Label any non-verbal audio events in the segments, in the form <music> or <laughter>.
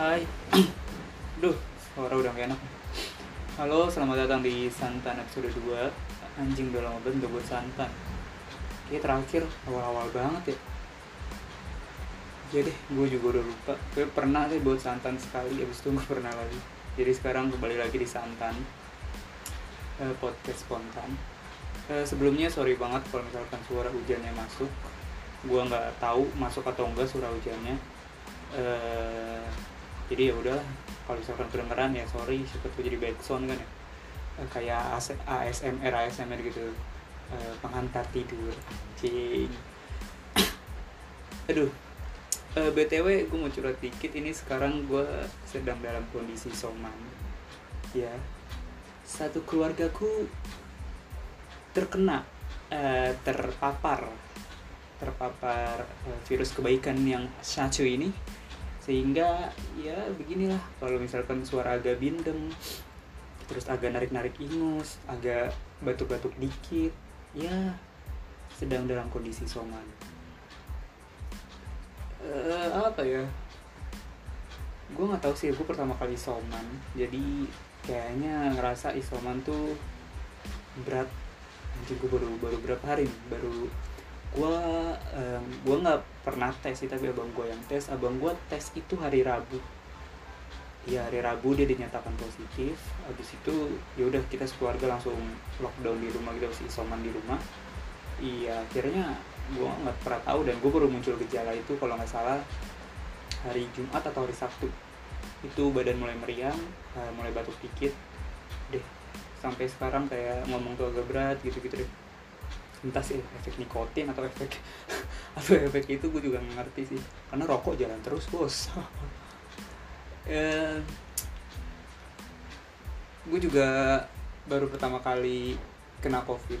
Hai. <clears throat> Duh, suara udah gak enak Halo, selamat datang di Santan episode 2 Anjing udah lama banget gak buat Santan. Kayaknya terakhir awal-awal banget ya. Iya deh, gue juga udah lupa. Gue pernah deh buat Santan sekali, abis itu gue pernah lagi. Jadi sekarang kembali lagi di Santan. Eh, Podcast spontan. Eh, Sebelumnya sorry banget kalau misalkan suara hujannya masuk. Gue nggak tahu masuk atau enggak suara hujannya. Eh jadi ya udah kalau misalkan kedengeran ya sorry siapa jadi backsound kan ya. Eh, kayak AS- ASMR ASMR gitu. Eh, pengantar tidur anjing. Aduh. Eh, btw gue mau curhat dikit ini sekarang gue sedang dalam kondisi soman. Ya. Satu keluargaku terkena eh, terpapar terpapar eh, virus kebaikan yang satu ini sehingga ya beginilah. Kalau misalkan suara agak bindeng terus agak narik-narik ingus agak batuk-batuk dikit ya sedang dalam kondisi soman. Eh, apa ya? Gue nggak tahu sih gue pertama kali isoman jadi kayaknya ngerasa isoman tuh berat. Anjing gue baru baru berapa hari baru gue em, gue nggak pernah tes sih tapi abang gue yang tes. Abang gue tes itu hari Rabu. Iya hari Rabu dia dinyatakan positif. Habis itu ya udah kita sekeluarga langsung lockdown di rumah gitu sih isoman di rumah. Iya akhirnya gue nggak pernah tahu dan gue baru muncul gejala itu kalau nggak salah hari Jumat atau hari Sabtu. Itu badan mulai meriang eh, mulai batuk dikit. Deh sampai sekarang kayak ngomong tuh agak berat gitu-gitu deh entah sih efek nikotin atau efek <laughs> atau efek itu gue juga ngerti sih. Karena rokok jalan terus bos. <laughs> Eh, gue juga baru pertama kali kena covid.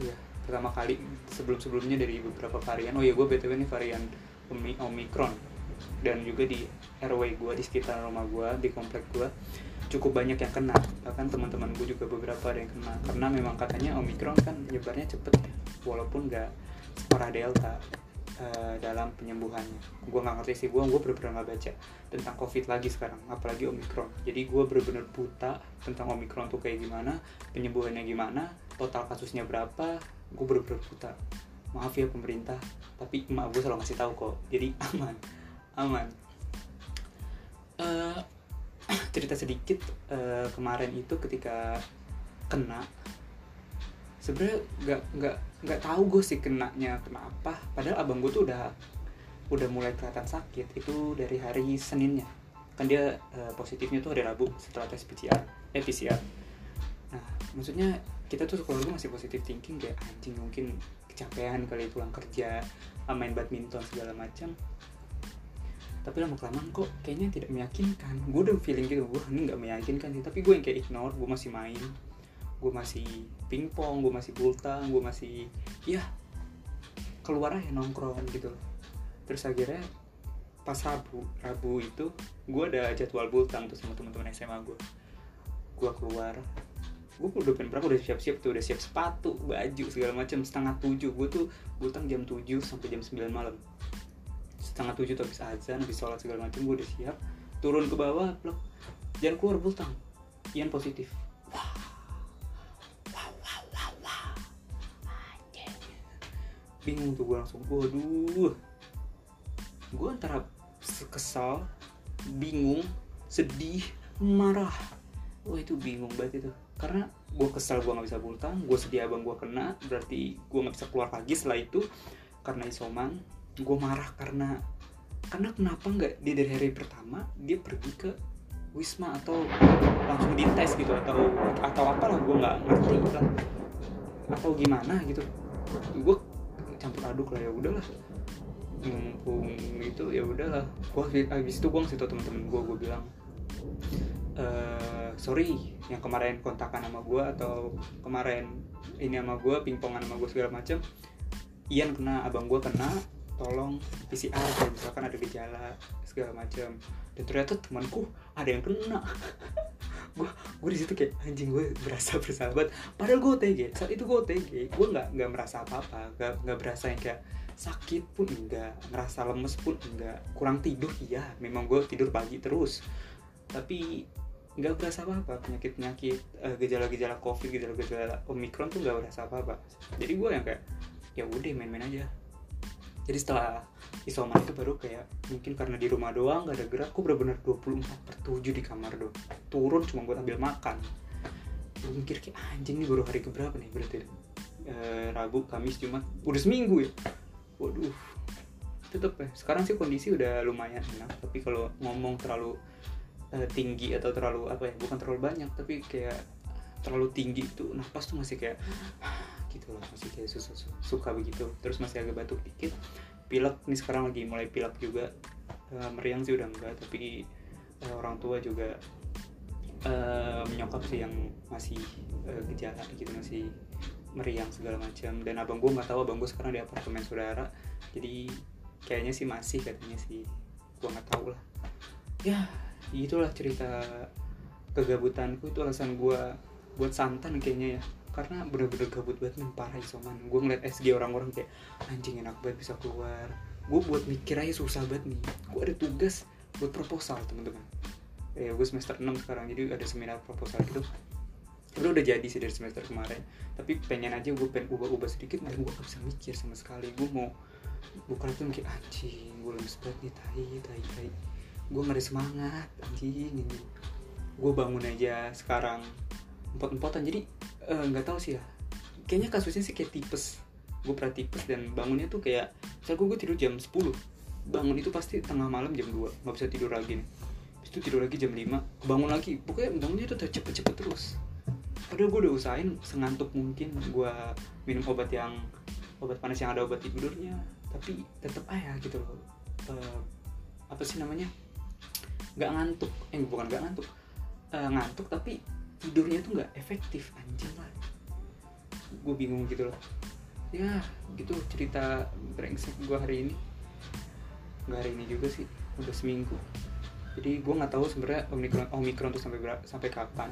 Iya, pertama kali sebelum-sebelumnya dari beberapa varian. Oh iya, gue btw ini varian Omi- Omicron. Dan juga di RW gue di sekitar rumah gue di komplek gue cukup banyak yang kena. Bahkan teman-teman gue juga beberapa ada yang kena. Karena memang katanya Omicron kan nyebarnya cepet ya, walaupun nggak separah Delta eh, dalam penyembuhannya. Gue nggak ngerti sih gue gue bener-bener nggak baca tentang covid lagi sekarang apalagi Omicron. Jadi gue bener-bener buta tentang Omicron tuh kayak gimana penyembuhannya gimana total kasusnya berapa gue bener-bener buta. Maaf ya pemerintah tapi emak gue selalu ngasih tahu kok. Jadi <laughs> aman aman. Eh, <clears throat> cerita sedikit eh, kemarin itu ketika kena sebenarnya nggak nggak nggak tahu gue sih kenanya kenapa padahal abang gue tuh udah udah mulai kelihatan sakit itu dari hari Seninnya. Kan dia eh, positifnya tuh hari Rabu setelah tes PCR eh PCR nah maksudnya kita tuh keluarga masih positif thinking kayak anjing mungkin kecapean kali pulang kerja ah, main badminton segala macam tapi lama kelamaan kok kayaknya tidak meyakinkan. Gue udah feeling gitu gue ini nggak meyakinkan sih. Tapi gue yang kayak ignore gue masih main. Gue masih pingpong gue masih bultang gue masih ya keluar aja nongkrong gitu terus akhirnya pas Rabu Rabu itu gue ada jadwal bultang tuh sama teman-teman SMA gue gue keluar gue udah pengen berapa udah siap-siap tuh udah siap sepatu baju segala macam setengah tujuh. Gue tuh bultang jam 7 sampai jam 9 malam setengah tujuh tuh habis azan habis sholat segala macam gue udah siap. Turun ke bawah blok. Jangan keluar bultang. Ian positif. Wah. Wah wah wah wah Anjing. bingung tuh gue langsung. Waduh. Gue antara kesal bingung sedih marah. Wah itu bingung banget itu. Karena gue kesal gue nggak bisa bultang gue sedih abang gue kena berarti gue nggak bisa keluar lagi setelah itu. Karena isoman gue marah karena karena kenapa nggak dia dari hari pertama dia pergi ke wisma atau langsung dites gitu atau atau apalah gue nggak ngerti lah. Atau gimana gitu. Gue campur aduk lah ya udahlah. Mumpung itu ya udahlah. Gue habis itu gue ngasih temen-temen gue gue bilang eh sorry yang kemarin kontakan sama gue atau kemarin ini sama gue pingpongan sama gue segala macem Ian kena abang gue kena tolong PCR kalau misalkan ada gejala segala macam. Dan ternyata temanku ada yang kena. <laughs> Gue gue di situ kayak anjing gue berasa bersahabat. Padahal gue OTG saat itu gue OTG gue nggak nggak merasa apa apa nggak nggak berasa yang kayak sakit pun enggak ngerasa lemes pun enggak kurang tidur iya memang gue tidur pagi terus. Tapi nggak berasa apa-apa penyakit penyakit uh, gejala-gejala covid gejala-gejala omikron tuh nggak berasa apa-apa. Jadi gue yang kayak ya udah main-main aja jadi setelah isoman itu baru kayak mungkin karena di rumah doang gak ada gerak aku bener-bener 24 per 7 di kamar doang. Turun cuma buat ambil makan. Gue mikir kayak anjing nih baru hari keberapa nih? Berarti e, Rabu Kamis Jumat. Udah seminggu ya? Waduh. Tetep ya sekarang sih kondisi udah lumayan enak tapi kalau ngomong terlalu uh, tinggi atau terlalu apa ya bukan terlalu banyak tapi kayak terlalu tinggi itu nafas tuh masih kayak gitu loh masih kayak suka, suka begitu. Terus masih agak batuk dikit. Pilek ini sekarang lagi mulai pilek juga. Uh, meriang sih udah enggak tapi uh, orang tua juga uh, menyokap sih yang masih uh, gejala gitu masih meriang segala macam. Dan abang gue nggak tahu abang gue sekarang di apartemen saudara. Jadi kayaknya sih masih katanya sih. Gue nggak tahu lah. Ya itulah cerita kegabutanku. Itu alasan gue buat santan kayaknya ya karena bener-bener gabut banget nih parah isoman gue ngeliat SG orang-orang kayak anjing enak banget bisa keluar. Gue buat mikir aja susah banget nih. Gue ada tugas buat proposal teman-teman. Ya gue semester 6 sekarang jadi ada seminar proposal gitu. Udah udah jadi sih dari semester kemarin. Tapi pengen aja gue pengen ubah-ubah sedikit dan gue gak bisa mikir sama sekali. Gue mau bukan itu mikir anjing gue lemes banget nih tai tai tai. Gue gak ada semangat anjing ini. Gue bangun aja sekarang empot-empotan jadi eh, nggak uh, tahu sih ya. Kayaknya kasusnya sih kayak tipes. Gue pernah tipes dan bangunnya tuh kayak misal gue, gue tidur jam 10 bangun itu pasti tengah malam jam 2 nggak bisa tidur lagi nih. Itu tidur lagi jam 5 bangun lagi. Pokoknya bangunnya tuh cepet-cepet terus. Padahal gue udah usahain sengantuk mungkin gue minum obat yang obat panas yang ada obat tidurnya. Tapi tetap aja gitu loh. Uh, apa sih namanya? Nggak ngantuk. Eh bukan nggak ngantuk. Uh, ngantuk tapi tidurnya tuh nggak efektif anjing. Lah gue bingung gitu loh. Ya gitu cerita brengsek gue hari ini. Nggak hari ini juga sih udah seminggu. Jadi gue nggak tahu sebenarnya omikron omikron tuh sampai sampai kapan.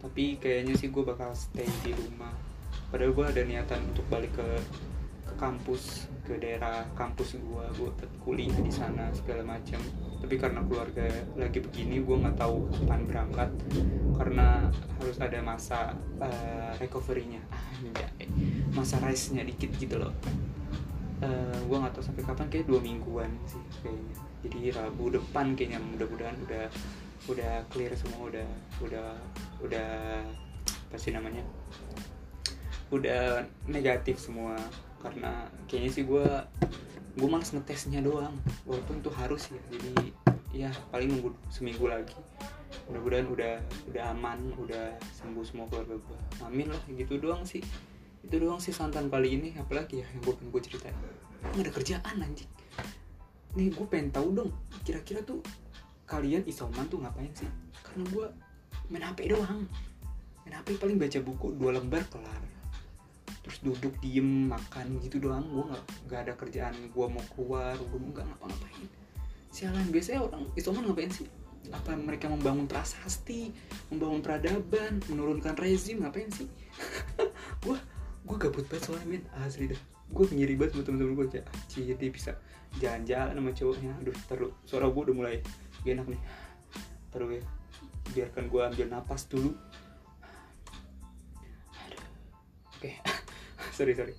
Tapi kayaknya sih gue bakal stay di rumah. Padahal gue ada niatan untuk balik ke ke kampus ke daerah kampus gue buat kuliah di sana segala macam. Tapi karena keluarga lagi begini gue nggak tahu kapan berangkat karena harus ada masa uh, recovery-nya. Masa rise-nya dikit gitu loh. Uh, gue nggak tahu sampai kapan kayak dua mingguan sih kayaknya. Jadi rabu depan kayaknya mudah-mudahan udah udah clear semua udah udah udah apa sih namanya udah negatif semua karena kayaknya sih gue gue malas ngetesnya doang. Walaupun itu harus ya jadi ya paling nunggu seminggu lagi. Mudah-mudahan udah udah aman udah sembuh semua keluarga gue amin lah gitu doang sih. Itu doang sih santan kali ini. Apalagi ya yang gue pengen gue ceritain. Nggak ada kerjaan anjing. Nih gue pengen tahu dong kira-kira tuh kalian isoman tuh ngapain sih? Karena gue main HP doang. Main HP paling baca buku dua lembar kelar terus duduk diem makan gitu doang. Gue nggak nggak ada kerjaan gue mau keluar gue nggak ngapa-ngapain. Sialan biasanya orang isoman ngapain sih? Apa mereka membangun prasasti membangun peradaban menurunkan rezim ngapain sih? <laughs> Gue gue gabut banget soalnya men asli dah. Gue ngiri banget sama temen-temen gue kayak anjir dia bisa jalan-jalan sama cowoknya. Aduh terus suara gue udah mulai gak enak nih. Terus ya. Biarkan gue ambil napas dulu. Oke. okay. Sorry sorry.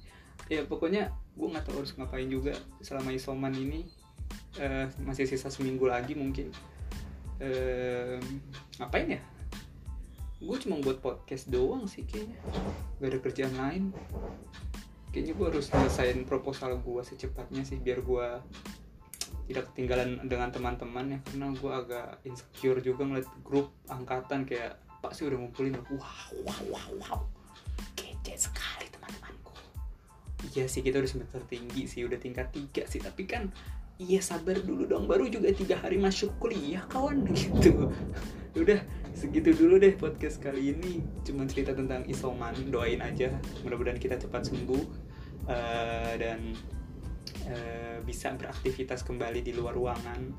Ya pokoknya gue nggak tahu harus ngapain juga selama isoman ini. Uh, masih sisa seminggu lagi mungkin. Uh, ngapain ya? Gue cuma buat podcast doang sih kayaknya. Gak ada kerjaan lain. Kayaknya gue harus selesaiin proposal gue secepatnya sih biar gue tidak ketinggalan dengan teman-teman ya karena gue agak insecure juga ngeliat grup angkatan kayak pak sih udah ngumpulin. Wow wow wow wow kece sekali iya sih kita udah semester tinggi sih udah tingkat tiga sih. Tapi kan iya sabar dulu dong. Baru juga tiga hari masuk kuliah kawan <laughs> gitu. Udah segitu dulu deh podcast kali ini. Cuma cerita tentang isoman doain aja. Mudah-mudahan kita cepat sembuh uh, dan Eh, bisa beraktivitas kembali di luar ruangan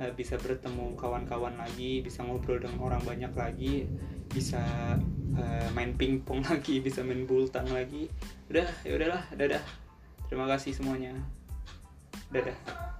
uh, bisa bertemu kawan-kawan lagi bisa ngobrol dengan orang banyak lagi bisa uh, main pingpong <laughs> lagi bisa main bultang lagi. Udah ya udahlah dadah. Terima kasih semuanya. Dadah